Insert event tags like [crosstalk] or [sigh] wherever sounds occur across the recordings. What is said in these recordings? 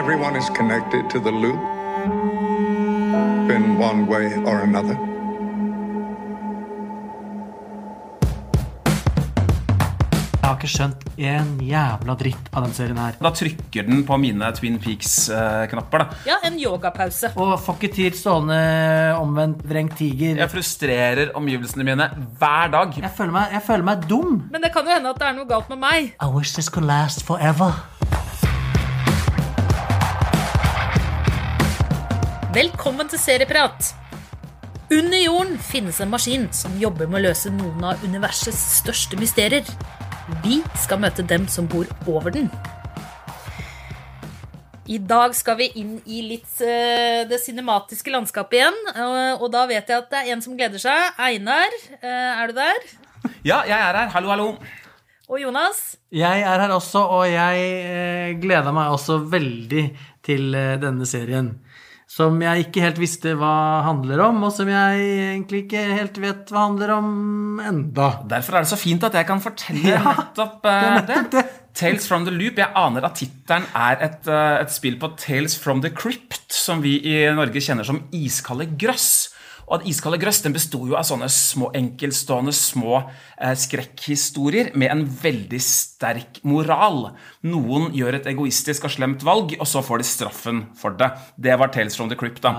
Everyone is connected to the loop in one way or another. Jeg har ikke skjønt en jævla dritt av den serien her. Da trykker den på mine Twin Peaks-knapper. da. Ja, en yogapause. Og får ikke tid stående omvendt vrengt tiger. Jeg frustrerer omgivelsene mine hver dag. Jeg føler meg, jeg føler meg dum. Men det kan jo hende at det er noe galt med meg. I wish this could last forever. Velkommen til Serieprat. Under jorden finnes en maskin som jobber med å løse noen av universets største mysterier. Vi skal møte dem som bor over den. I dag skal vi inn i litt eh, det cinematiske landskapet igjen. Og, da vet jeg at det er en som gleder seg. Einar, eh, er du der? Ja, jeg er her. Hallo, hallo. Og Jonas? Jeg er her også, og jeg eh, gleder meg også veldig til denne serien. Som jeg ikke helt visste hva handler om, og som jeg egentlig ikke helt vet hva handler om enda. Derfor er det så fint at jeg kan fortelle [laughs] nettopp uh, det er nettopp det. Tales from the Loop. Jeg aner at tittelen er et, uh, et spill på Tales from the Crypt, som vi i Norge kjenner som Iskalde grøss. Og at Iskalde grøss den besto jo av sånne små enkeltstående små eh, skrekkhistorier med en veldig sterk moral. Noen gjør et egoistisk og slemt valg, og så får de straffen for det. Det var Tales from the Crypt. da.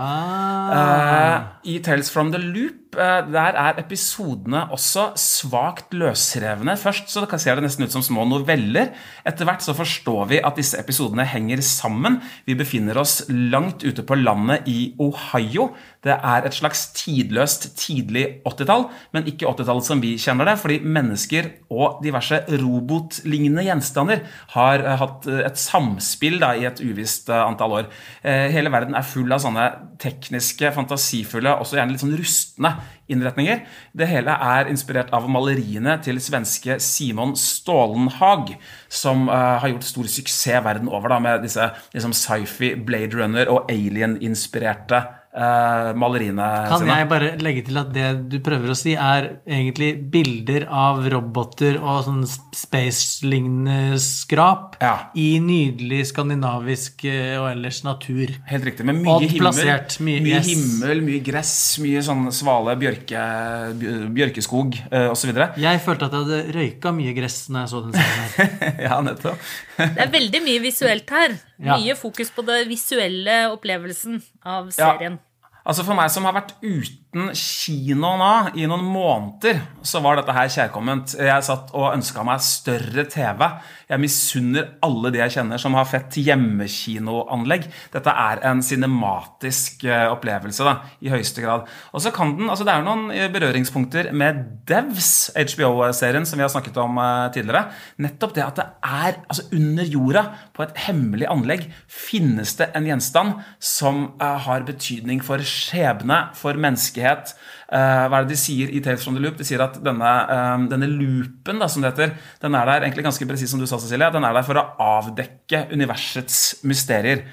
Eh, I Tales from the Loop eh, der er episodene også svakt løsrevne. Først så ser det nesten ut som små noveller. Etter hvert så forstår vi at disse episodene henger sammen. Vi befinner oss langt ute på landet i Ohio. Det er et slags tidløst tidlig 80-tall, men ikke 80-tall som vi kjenner det, fordi mennesker og diverse robotlignende gjenstander har eh, hatt eh, et samspill da, i et uvisst eh, antall år. Hele verden er full av sånne tekniske, fantasifulle, også gjerne litt sånn rustne innretninger. Det hele er inspirert av maleriene til svenske Simon Stålenhag, som har gjort stor suksess verden over da, med disse liksom, sci-fi, Blade Runner og alien-inspirerte eh, maleriene Kan sine. jeg bare legge til at det du prøver å si, er egentlig bilder av roboter og sånn space-lignende skrap Ja. i nydelig skandinavisk eh, og ellers natur. Helt riktig, med mye himmel, plassert, mye- mye, yes. himmel, mye gress, mye sånn svale, bjørke, bj- bjørkeskog uh, osv. Jeg følte at jeg hadde røyka mye gress når jeg så den serien her. [laughs] ja, nettopp. Det er veldig mye visuelt her. Ja. Mye fokus på det visuelle opplevelsen av Ja. serien. Altså For meg som har vært uten kino nå i noen måneder, så var dette her kjærkomment. Jeg satt og ønska meg større TV. Jeg misunner alle de jeg kjenner som har fett hjemmekinoanlegg. Dette er en cinematisk eh, opplevelse da, i høyeste grad. Og så kan den, altså Det er noen eh, berøringspunkter med Devs, HBO-serien som vi har snakket om eh, tidligere. Nettopp det at det er altså under jorda, på et hemmelig anlegg, finnes det en gjenstand som har betydning for skjebne, for menneskehet. Eh, hva er det de sier i Tales from the Loop? De sier at denne, eh, denne loopen, da, som det heter, den er der egentlig ganske presis som du sa, Cecilie, den er der for å avdekke universets mysterier.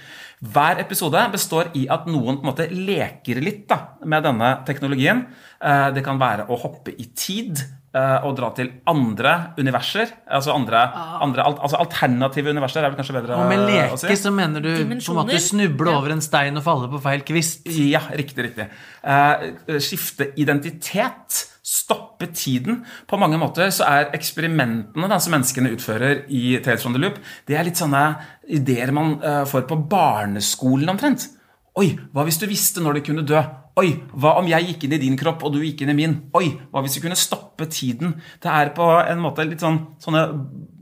Hver episode består i at noen på en måte leker litt da, med denne teknologien. Eh, Det kan være å hoppe i tid eh, og dra til andre universer. Altså, andre, andre, al- altså alternative universer er vel kanskje bedre Og med å si. leke så mener du på en måte snuble Ja. over en stein og falle på feil kvist. Ja, riktig, riktig. Uh, skifte identitet, stoppe tiden. På mange måter så er eksperimentene da, som menneskene utfører i Tales from the Loop, det er litt sånne ideer man uh, får på barneskolen omtrent. Oi, hva hvis du visste når du kunne dø? Oi, hva om jeg gikk inn i din kropp og du gikk inn i min? Oi, hva hvis vi kunne stoppe tiden? Det er på en måte litt sånn sånne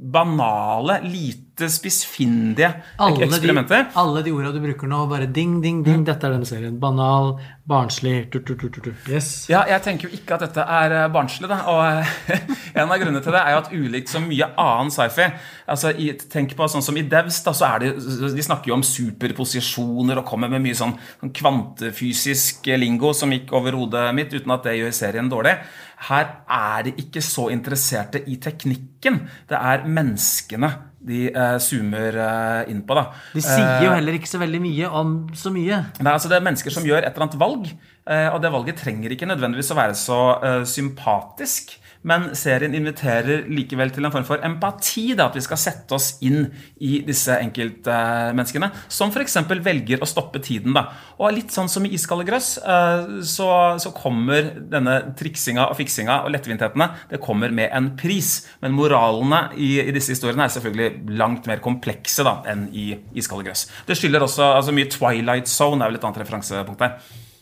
banale, lite spissfindige Alle de, eksperimenter. alle de orda du bruker nå, bare ding, ding, ding. Dette er denne serien. Banal, barnslig tu, tu, tu, tu, tu. Yes. Ja, jeg tenker jo ikke at dette er eh, barnslig, da. Og eh, [laughs] en av grunnene til det er jo at ulikt så mye annen sci-fi altså, Tenk på sånn som i Devs, da, så er det De snakker jo om superposisjoner og kommer med mye sånn, sånn kvantefysisk lingo som gikk over hodet mitt, uten at det gjør serien dårlig. Her er de ikke så interesserte i teknikken. Det er menneskene de eh, zoomer eh, inn på, da. De sier jo heller ikke så veldig mye om så mye. Er, altså, det er mennesker som gjør et eller annet valg, eh, og det valget trenger ikke nødvendigvis å være så eh, sympatisk. Men serien inviterer likevel til en form for empati. Da, at vi skal sette oss inn i disse enkeltmenneskene. Som f.eks. velger å stoppe tiden. Da. Og litt sånn som i Iskalde grøss, eh, så, så kommer denne triksinga og fiksinga og lettvinthetene det kommer med en pris. Men moralene i, i disse historiene er selvfølgelig langt mer komplekse da, enn i Iskalde grøss. Det skylder også altså mye Twilight Zone er vel et annet referansepunkt der.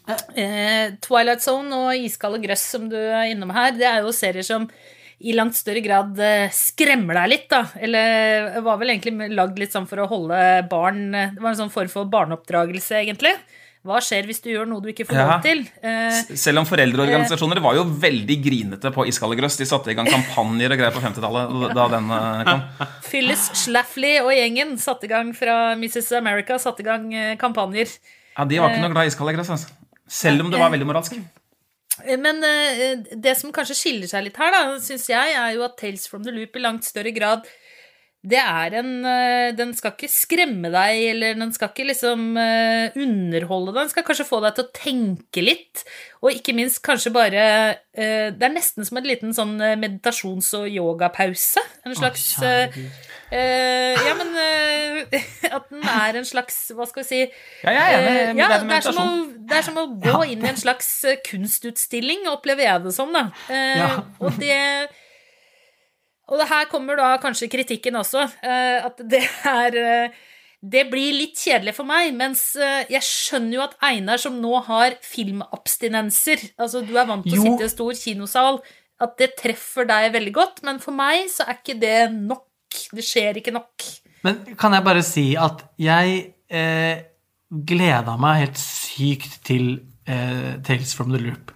Eh, Twilight Zone og Iskalde grøss, som du er innom her, det er jo serier som i langt større grad eh, skremmer deg litt, da. Eller var vel egentlig lagd litt sånn for å holde barn Det var en sånn form for barneoppdragelse, egentlig. Hva skjer hvis du gjør noe du ikke får Ja. lov til? Eh, Selv om foreldreorganisasjoner var jo veldig grinete på Iskalde grøss. De satte i gang kampanjer og greier på 50-tallet da den eh, kom. [laughs] Phyllis Schlafly og gjengen satte i gang fra Mrs. America satte i gang eh, kampanjer. Ja, De var ikke noe glad i Iskalde grøss. Altså. Selv om det var veldig moralsk. Eh, Men eh, det som kanskje skiller seg litt her, da, syns jeg, er jo at Tales from the Loop i langt større grad det er en eh, Den skal ikke skremme deg, eller den skal ikke liksom eh, underholde deg. Den skal kanskje få deg til å tenke litt, og ikke minst kanskje bare eh, Det er nesten som en liten sånn meditasjons- og yogapause. En slags Å, Ja, men [laughs] At den er en slags Hva skal vi si Ja, Eh, ja, det, er som å, det er som å gå inn i en slags kunstutstilling, opplever jeg det som, da. Ja. Og det Og her kommer da kanskje kritikken også, eh, at det er eh, Det blir litt kjedelig for meg, mens eh, jeg skjønner jo at Einar, som nå har filmabstinenser Altså, du er vant til å sitte i en stor kinosal, at det treffer deg veldig godt, men for meg så er ikke det nok. Det skjer ikke nok. Men kan jeg bare si at jeg eh, gleda meg helt sykt til eh, Tales from the Loop.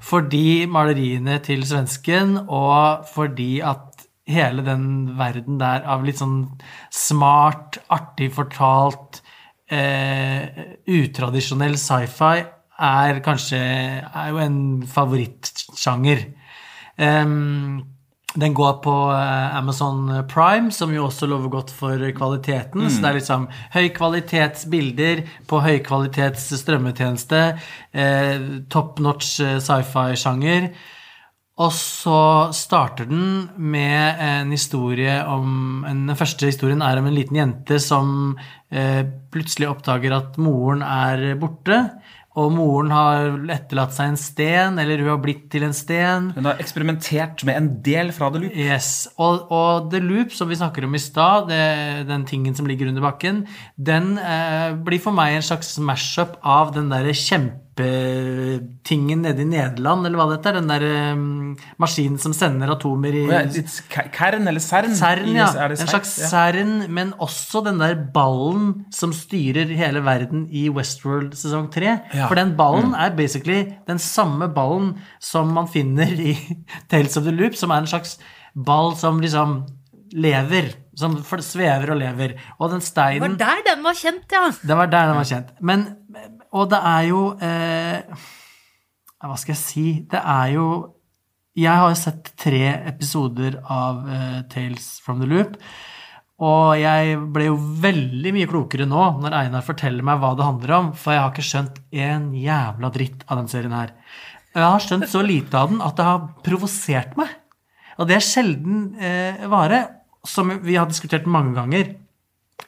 Fordi maleriene til svensken, og fordi at hele den verden der av litt sånn smart, artig fortalt, eh, utradisjonell sci-fi er kanskje er jo en favorittsjanger. Um, den går på eh, Amazon Prime, som jo også lover godt for kvaliteten. Så det er liksom høykvalitetsbilder på høykvalitets strømmetjeneste. Eh, top notch eh, sci-fi-sjanger. Og så starter den med en historie om en, Den første historien er om en liten jente som eh, plutselig oppdager at moren er borte. Og moren har etterlatt seg en sten, eller hun har blitt til en sten. Hun har eksperimentert med en del fra The Loop. Yes, og, og The Loop, som vi snakker om i stad, den tingen som ligger under bakken, den eh, blir for meg en slags mash-up av den derre kjempetingen nede i Nederland, eller hva det heter. Den der um, maskinen som sender atomer i Kern eller Cern? CERN, ja. En slags Ja. CERN, men også den der ballen som styrer hele verden i Westworld sesong 3. Ja. For den ballen er basically den samme ballen som man finner i [laughs] Tales of the Loop, som er en slags ball som liksom lever. Som svever og lever. Og den steinen Det var der den var kjent, ja. det var der den var kjent. Men, og det er jo eh, Hva skal jeg si? Det er jo Jeg har jo sett tre episoder av eh, Tales from the Loop. Og jeg ble jo veldig mye klokere nå når Einar forteller meg hva det handler om, for jeg har ikke skjønt en jævla dritt av den serien her. Jeg har skjønt så lite av den at det har provosert meg. Og det er sjelden eh, vare, som vi har diskutert mange ganger.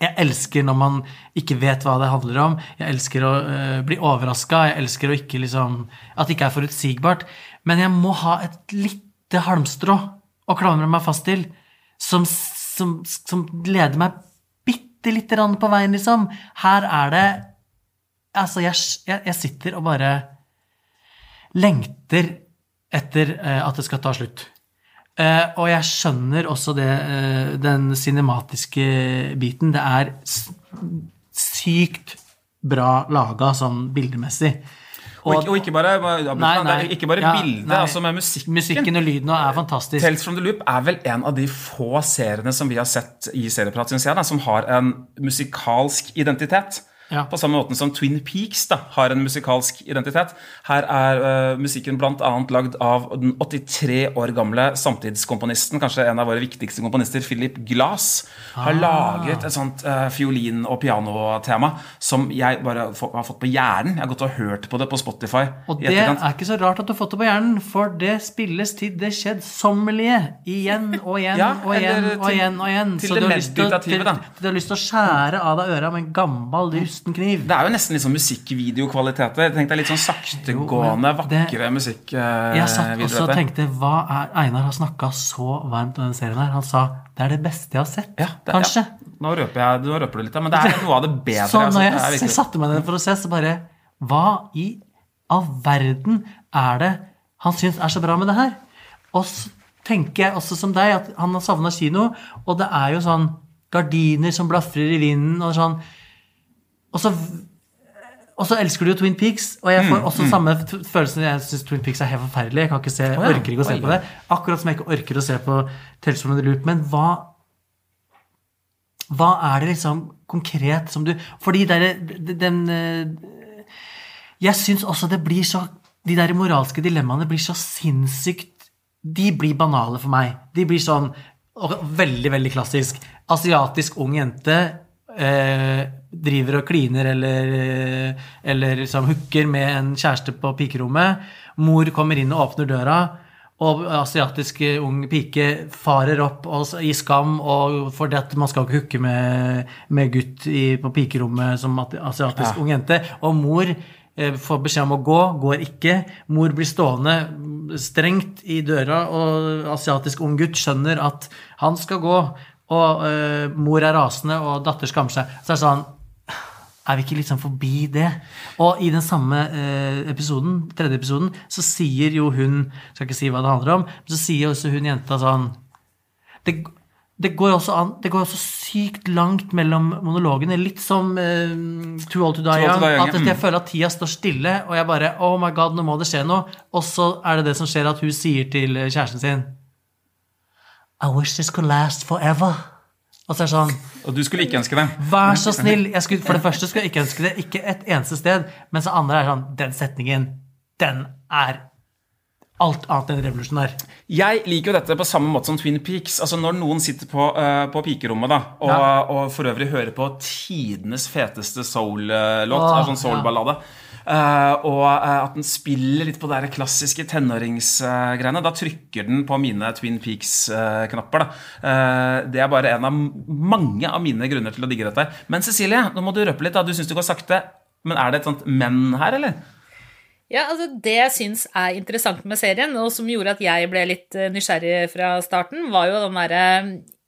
Jeg elsker når man ikke vet hva det handler om. Jeg elsker å eh, bli overraska. Jeg elsker ikke liksom At det ikke er forutsigbart. Men jeg må ha et lite halmstrå å klamre meg fast til, som, som, som leder meg bitte lite grann på veien, liksom. Her er det Altså, jeg, jeg sitter og bare lengter etter eh, at det skal ta slutt. Eh, og jeg skjønner også det, uh, den cinematiske biten. Det er sykt bra laga sånn bildemessig. Og, og ikke bare, Nei, nei. ikke bare Ja, bildet, nei. altså med musikken. Musikken og lyden er fantastisk. Tales from the Loop er vel en av de få seriene som vi har sett i Serieprat, syns jeg, da, som har en musikalsk identitet. Ja. På samme måten som Twin Peaks da, har en musikalsk identitet. Her er uh, musikken bl.a. lagd av den 83 år gamle samtidskomponisten, kanskje en av våre viktigste komponister, Philip Glass. Har laget et sånt uh, fiolin- og pianotema som jeg bare har fått på hjernen. Jeg har gått og hørt på det på Spotify. Og det er ikke så rart at du har fått det på hjernen, for det spilles til det kjedsommelige igjen og igjen [laughs] Ja, og igjen og igjen. og igjen. til Så det meditative, da. Du har lyst til å skjære av deg øra med en gammel, rusten kniv. Det er jo nesten litt sånn musikkvideokvaliteter. Tenk deg litt sånn saktegående, vakre musikkvideoer. Jeg satt også og tenkte hva er Einar har snakka så varmt om denne serien her. Han sa det er det beste jeg har sett. Ja, det, Kanskje. Ja. Nå røper jeg, nå røper du litt, da, men det er noe av det bedre. [laughs] Så når jeg, jeg, jeg satte meg ned for å se, så bare Hva i all verden er det han syns er så bra med det her? Og så tenker jeg også som deg at han har savna kino, og det er jo sånn gardiner som blafrer i vinden og sånn. Og så og så elsker du jo Twin Peaks, og jeg får Mm, også samme følelsen. Jeg syns Twin Peaks er helt forferdelig. Jeg kan ikke se, ja. orker ikke å se Oi. på det. Akkurat som jeg ikke orker å se på Tales from the Loop. Men hva hva er det liksom konkret som du Fordi der, den eh, Jeg syns også det blir så De der moralske dilemmaene blir så sinnssykt De blir banale for meg. De blir sånn og Veldig, veldig klassisk. Asiatisk ung jente eh, driver og kliner eller, eh, eller liksom hooker med en kjæreste på pikerommet. Mor kommer inn og åpner døra. Og asiatisk ung pike farer opp og, i skam og fordi at man skal ikke hooke med, med gutt i, på pikerommet som asiatisk Ja. ung jente. Og mor eh, får beskjed om å gå, går ikke. Mor blir stående strengt i døra, og asiatisk ung gutt skjønner at han skal gå. Og uh, mor er rasende, og datter skammer seg. Så er det sånn er vi ikke liksom forbi det? Og i den samme uh, episoden, tredje episoden, så sier jo hun Skal ikke si hva det handler om, men så sier også hun jenta sånn Det, det går også an Det går også sykt langt mellom monologene. Litt som uh, Too Old To Die Young. At. Jeg føler at tida står stille, og jeg bare Oh my god, nå må det skje noe. Og så er det det som skjer, at hun sier til kjæresten sin I wish this could last forever. Og så er det sånn Og du skulle ikke ønske det. Vær så snill! Skulle, for det første skulle jeg ikke ønske det. Ikke et eneste sted. Mens det andre er sånn Den setningen, den er alt annet enn revolusjonær. Jeg liker jo dette på samme måte som Twin Peaks. Altså Når noen sitter på, uh, på pikerommet da, og, Ja. og for øvrig hører på tidenes feteste soul-låt, er sånn soul-ballade, eh, og eh, at den spiller litt på de klassiske tenåringsgreiene, da trykker den på mine Twin Peaks-knapper. Eh, det er bare en av mange av mine grunner til å digge dette. Men Cecilie, nå må du røpe litt. da. Du syns det går sakte. Men er det et sånt men her, eller? Ja, altså Det jeg syns er interessant med serien, og som gjorde at jeg ble litt eh, nysgjerrig fra starten, var jo den derre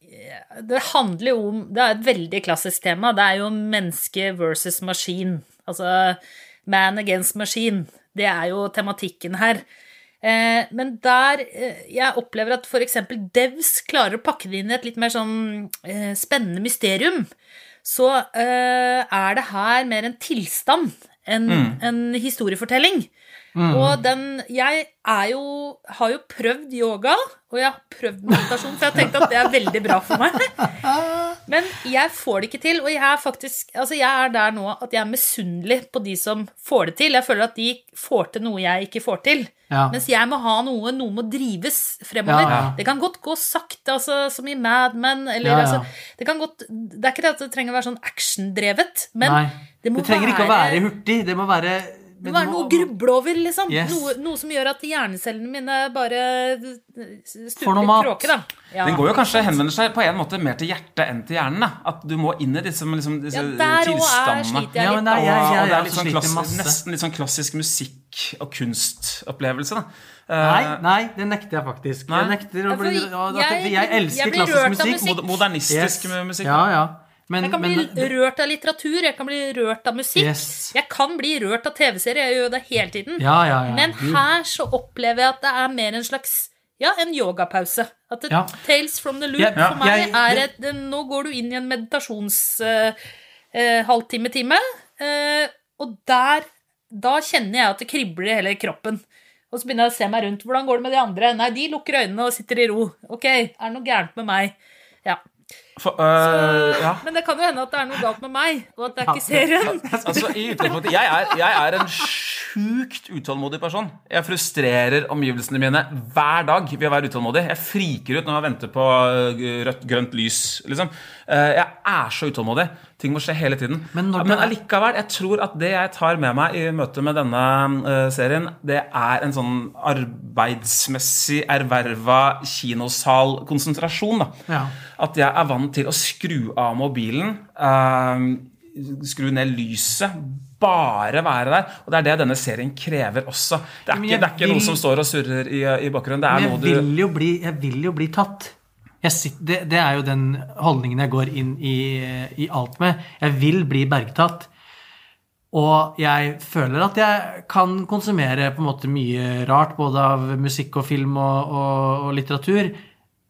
eh, Det handler jo om Det er et veldig klassisk tema. Det er jo menneske versus maskin. Altså man against machine. Det er jo tematikken her. Eh, men der eh, jeg opplever at f.eks. Devs klarer å pakke det inn i et litt mer sånn eh, spennende mysterium, så er det her mer en tilstand enn en historiefortelling. Og den Jeg er jo Har jo prøvd yoga, og jeg har prøvd meditasjon, for jeg har tenkt at det er veldig bra for meg. [laughs] Men jeg får det ikke til, og jeg er faktisk Altså, jeg er der nå at jeg er misunnelig på de som får det til. Jeg føler at de får til noe jeg ikke får til. Ja. Mens jeg må ha noe, noe må drives fremover. Ja, ja. Det kan godt gå sakte, altså, som i Mad Men, eller altså Det kan godt Det er ikke det at det trenger å være sånn actiondrevet, men Nei. det må være Det trenger ikke å være- være hurtig. Det må være det må være noe å gruble over, liksom. Yes. Noe, noe som gjør at hjernecellene mine bare Får stuper litt kråke, da. Ja. Den går jo kanskje henvender seg på en måte mer til hjertet enn til hjernen. da. At du må inn i disse, liksom, disse Ja, der òg tilstandene. sliter jeg litt. Ja, det er- det er litt sånn klassisk, nesten litt sånn klassisk musikk- og kunstopplevelse. da. Nei, Eh, nei, det nekter jeg faktisk. Nei. Jeg nekter å bli Jeg, jeg elsker jeg klassisk musikk. musikk. Modernistisk Yes. musikk. Ja, ja. Men, Jeg kan bli men rørt av litteratur, jeg kan bli rørt av musikk. Yes. Jeg kan bli rørt av TV-serier, jeg gjør det hele tiden. Ja, ja, ja. Men her så opplever jeg at det er mer en slags ja, en yogapause. At det. Tales from the loop for meg jeg- er et Nå går du inn i en meditasjons uh, halvtime-time, eh, og der Da kjenner jeg at det kribler i hele kroppen. Og så begynner jeg å se meg rundt. Hvordan går det med de andre? Nei, de lukker øynene og sitter i ro. Ok, er det noe gærent med meg? For, øh, ja. Men det kan jo hende at det er noe galt med meg, og at det er ikke serien. [laughs] Altså, i utgangspunktet, jeg er, jeg er en sjukt utålmodig person. Jeg frustrerer omgivelsene mine hver dag ved å være utålmodig. Jeg friker ut når jeg venter på øh, rødt, grønt lys, liksom. Eh, Jeg er så utålmodig. Ting må skje hele tiden. Men det Men allikevel, jeg tror at det jeg tar med meg i møte med denne øh, serien, det er en sånn arbeidsmessig erverva kinosalkonsentrasjon. Ja. At jeg er vant til å skru av mobilen, eh, skru ned lyset, bare være der. Og det er det denne serien krever også. Det er ikke, det er ikke noe som står og surrer i, i bakgrunnen. Det er noe du vil jo bli, jeg vil jo bli tatt. Jeg sitter, det, det er jo den holdningen jeg går inn i, i alt med. Jeg vil bli bergtatt. Og jeg føler at jeg kan konsumere på en måte mye rart, både av musikk og film og, og, og litteratur.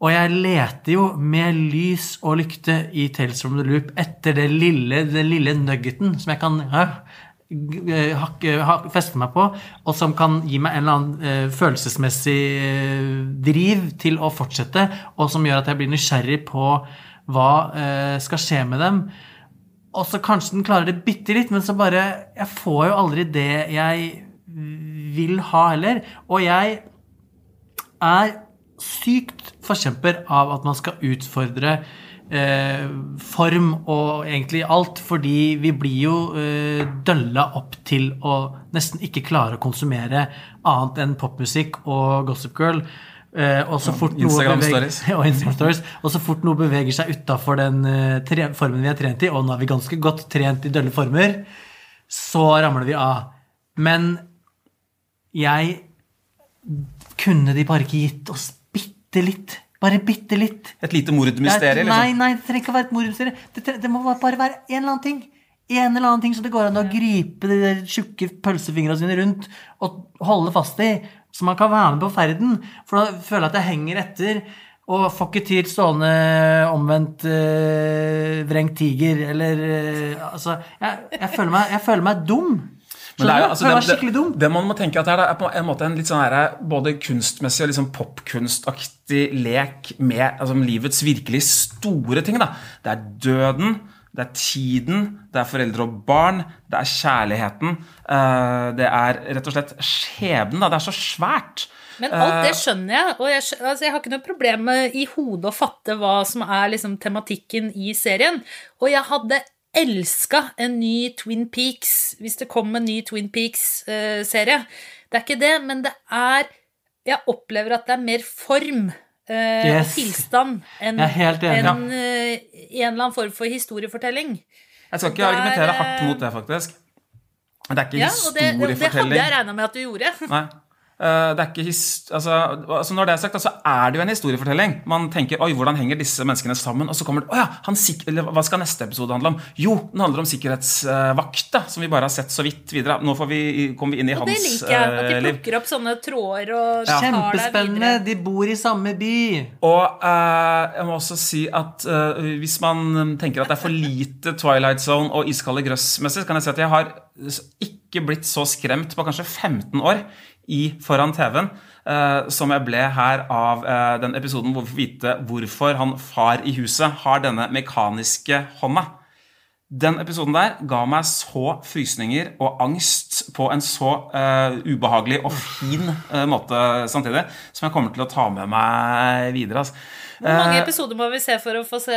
Og jeg leter jo med lys og lykte i Tales from the Loop etter det lille, den lille nuggeten som jeg kan ja, hakke, hakke, feste meg på, og som kan gi meg en eller annen eh, følelsesmessig eh, driv til å fortsette, og som gjør at jeg blir nysgjerrig på hva eh, skal skje med dem. Og så kanskje den klarer det bitte litt, men så bare Jeg får jo aldri det jeg vil ha heller. Og jeg er sykt forkjemper av at man skal utfordre eh, form og egentlig alt, fordi vi blir jo eh, dølla opp til å nesten ikke klare å konsumere annet enn popmusikk og Gossip Girl. Eh, og så fort noe Instagram beveger- og [laughs] Instagram stories. Og så fort noe beveger seg utafor den eh, tre formen vi er trent i, og nå er vi ganske godt trent i dølle former, så ramler vi av. Men jeg kunne de bare ikke gitt oss bitte litt. Bare bitte litt. Et lite mordmysterium, Nei, liksom. nei, det trenger ikke å være et mordmysterium. Det, det må bare være en eller annen ting. En eller annen ting som det går an å gripe de der tjukke pølsefingrene sine rundt og holde fast i, så man kan være med på ferden. For da føler jeg at jeg henger etter og får ikke tid stående omvendt øh, vrengt tiger, eller øh, Altså, jeg, jeg, føler meg, jeg føler meg dum. Men det er jo, altså, det det, skikkelig det, det man må tenke at det er, på en måte en litt sånn her, både kunstmessig og liksom popkunstaktig lek med altså, livets virkelig store ting. Da. Det er døden, det er tiden, det er foreldre og barn, det er kjærligheten. eh, det er rett og slett skjebnen. Det er så svært. Men alt Eh. det skjønner jeg, og jeg, altså jeg har ikke noe problem med i hodet å fatte hva som er liksom tematikken i serien. Og jeg hadde elska en ny Twin Peaks hvis det kom en ny Twin Peaks-serie. det er ikke det, men det er Jeg opplever at det er mer form eh, Yes. og tilstand enn en, eh, en eller annen form for historiefortelling. Jeg skal ikke er, argumentere hardt eh, mot det, faktisk. Det er ikke Ja, historiefortelling. det, det, det hadde jeg regna med at du gjorde. Nei. Eh, Det er ikke altså, altså Når det er sagt, så så er det jo en historiefortelling. Man tenker oi, hvordan henger disse menneskene sammen? Og så kommer det å ja, han sik eller hva skal neste episode handle om? Jo, den handler om sikkerhetsvakta, som vi bare har sett så vidt videre. Nå får vi, kommer vi inn i Og det liker jeg. At de eh, plukker opp sånne tråder og tar deg Kjempespennende. De bor i samme by. Og uh, jeg må også si at uh, hvis man tenker at det er for lite Twilight Zone og Iskalde grøss-messig, så kan jeg si at jeg har s- ikke blitt så skremt på kanskje 15 år i foran TV-en eh, som jeg ble her av eh, den episoden hvor vi får vite hvorfor han far i huset har denne mekaniske hånda. Den episoden der ga meg så frysninger og angst på en så eh, ubehagelig og fin eh, måte samtidig, som jeg kommer til å ta med meg videre. Altså. Hvor mange Eh, episoder må vi se for å få se,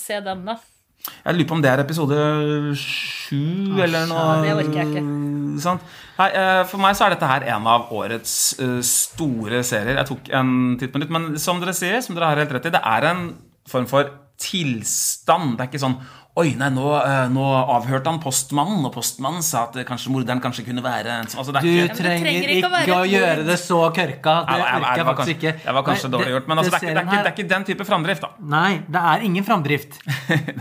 se den, da? jeg lurer på om det er episode sju eller noe ja, det orker jeg ikke. Sånt. Nei, eh, for meg så er dette her en av årets eh, store serier. Jeg tok en titt på nytt, men som dere sier, som dere har helt rett i, det er en form for tilstand. Det er ikke sånn Oi, nei, nå, eh, nå avhørte han postmannen, og postmannen sa at eh, kanskje morderen kanskje kunne være en sånn altså, det Du er ikke, trenger ikke ikke å være å gjøre det så kørka. Det jeg- jeg- jeg jeg var faktisk kanskje- ikke. Jeg var kanskje Nei, dårlig gjort, men altså, det, er ikke, det, er ikke, det er ikke den type framdrift, da. Nei, det er ingen framdrift.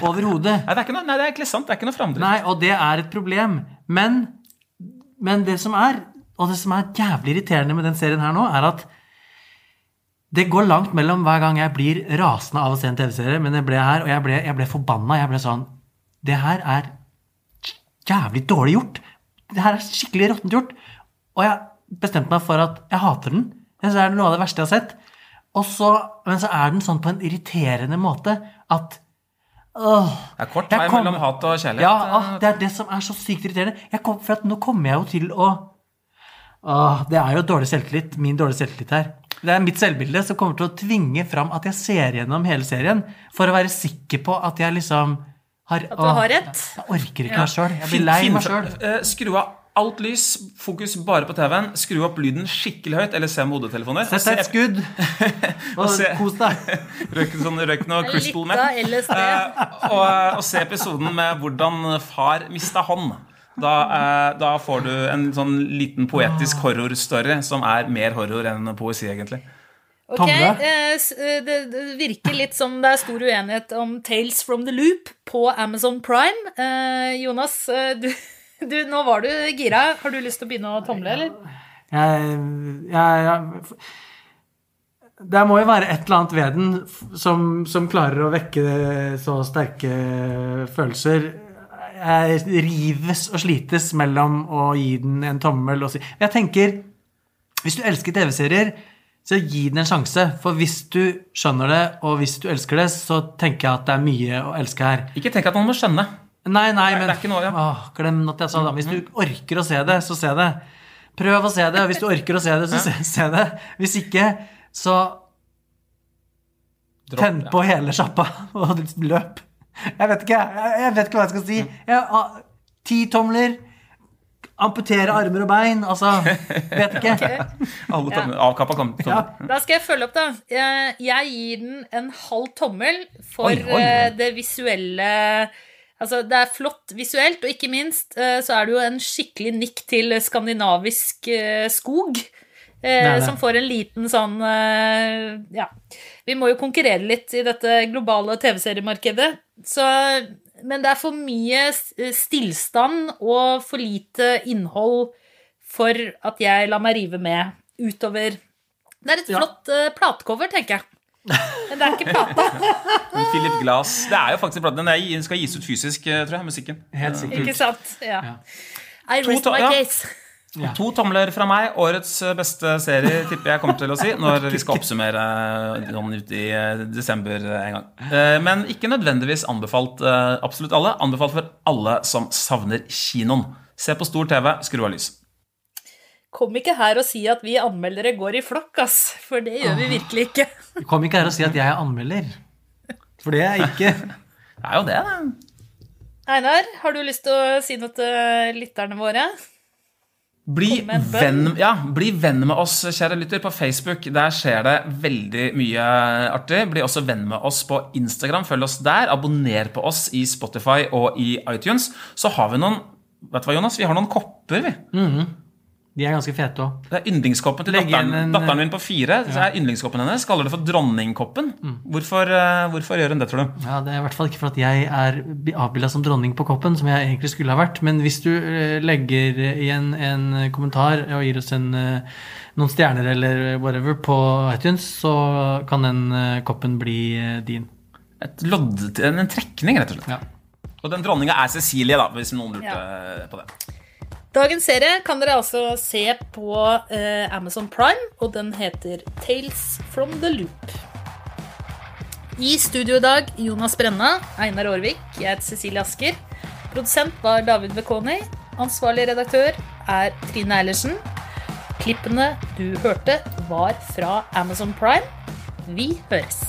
Overhodet. Nei, det er ikke noe, nei, det er egentlig sant. Det er ikke noe framdrift. Nei, og det er et problem. Men, men det som er, og det som er jævlig irriterende med den serien her nå, er at det går langt mellom hver gang jeg blir rasende av å se en TV-serie, men jeg ble her, og jeg ble, jeg ble forbanna. Jeg ble sånn Det her er jævlig dårlig gjort. Det her er skikkelig råttent gjort. Og jeg bestemte meg for at jeg hater den. Jeg er det noe av det verste jeg har sett. Så, men så er den sånn på en irriterende måte at Åh, Det er kort vei kom- mellom hat og kjærlighet. Ja, ah, det er det som er så sykt irriterende. Jeg kom, for at nå kommer jeg jo til å Åh, Det er jo dårlig selvtillit. Min dårlige selvtillit her. Det er mitt selvbilde som kommer til å tvinge fram at jeg ser gjennom hele serien for å være sikker på at jeg liksom har At du har rett. Jeg orker ikke meg sjøl. Jeg blir lei meg sjøl. eh, Skru av alt lys, fokus bare på TV-en. Skru opp lyden skikkelig høyt, eller se med hodetelefoner. Sett deg et skudd, [laughs] og se- kos deg. [laughs] Røyk sånn, røyk noe Crystal Meth. LSD. Eh, og, og se episoden med hvordan far mista hånd. Da, eh, da får du en sånn liten poetisk horrorstory som er mer horror enn poesi, egentlig. Ok, eh, eh, det, det virker litt som det er stor uenighet om Tales from the Loop på Amazon Prime. Eh, Jonas, du, du, nå var du gira. Har du lyst til å begynne å tomle, eller? Jeg, jeg, jeg Det må jo være et eller annet ved den som, som klarer å vekke så sterke følelser. Jeg rives og slites mellom å gi den en tommel og si Jeg tenker Hvis du elsker TV-serier, så gi den en sjanse. For hvis du skjønner det, og hvis du elsker det, så tenker jeg at det er mye å elske her. Ikke tenk at man må skjønne. Nei, nei, det men er ikke noe, ja. å, Glem at jeg sa det. Hvis du orker å se det, så se det. Prøv å se det. Hvis du orker å se det, så se, se det. Hvis ikke, så Dropp tenn på hele sjappa [laughs] og løp. Jeg vet ikke, jeg, vet ikke hva jeg skal si. Jeg, ah, ti tomler. Amputere armer og bein. Altså, vet ikke. [laughs] Alle tomler, avkappa tomler. Ja. Da skal jeg følge opp, da. Jeg, jeg gir den en halv tommel for Oi, oi. eh, det visuelle Altså, det er flott visuelt, og ikke minst eh, så er det jo en skikkelig nikk til skandinavisk eh, skog. Nei, er. Som får en liten sånn eh, Ja. Vi må jo konkurrere litt i dette globale TV-seriemarkedet. Så Men det er for mye stillstand og for lite innhold for at jeg lar meg rive med utover Det er et flott ja. platecover, tenker jeg. Men det er ikke plata. [laughs] Philip Glass. Det er jo faktisk platen. Den skal gis ut fysisk, eh, tror jeg, musikken. Helt sikkert. Ikke sant? Ja. Ja. I rest to- my case. Ja. To tomler fra meg. Årets beste serie, tipper jeg kommer til å si, når vi skal oppsummere sånn ut i eh, desember en gang. Eh, Men ikke nødvendigvis anbefalt eh, absolutt alle. Anbefalt for alle som savner kinoen. Se på stor TV, skru av lys. Kom ikke her og si at vi anmeldere går i flokk, ass. For det gjør vi virkelig ikke. Kom ikke her og si at jeg er anmelder. For det er jeg ikke. Det er jo det, da. Einar, har du lyst til å si noe til lytterne våre? Bli venn, ja, bli venn med oss, kjære lytter, på Facebook. Der skjer det veldig mye artig. Bli også venn med oss på Instagram. Følg oss der. Abonner på oss i Spotify og i iTunes. Så har vi noen Vet du hva, Jonas? Vi har noen kopper, vi. De er ganske fete òg. Det er yndlingskoppen til datteren, en- datteren min på fire. Så er yndlingskoppen hennes Kaller det for dronningkoppen. Hvorfor, eh, hvorfor gjør hun det, tror du? Ja, Det er i hvert fall ikke for at jeg er avbilda som dronning på koppen, som jeg egentlig skulle ha vært. Men hvis du eh, legger igjen en kommentar og gir oss en, eh, noen stjerner eller whatever på iTunes, så kan den eh, koppen bli eh, din. Et lodd, en, en trekning, rett og slett. Ja. Og den dronninga er Cecilie, da, hvis noen lurte Ja. på det. Dagens serie kan dere altså se på eh, Amazon Prime, og den heter Tales from the Loop. I studio i dag Jonas Brenna, Einar Aarvik, jeg heter Cecilie Asker. Produsent var David Bekoni. Ansvarlig redaktør er Trine Eilertsen. Klippene du hørte, var fra Amazon Prime. Vi høres.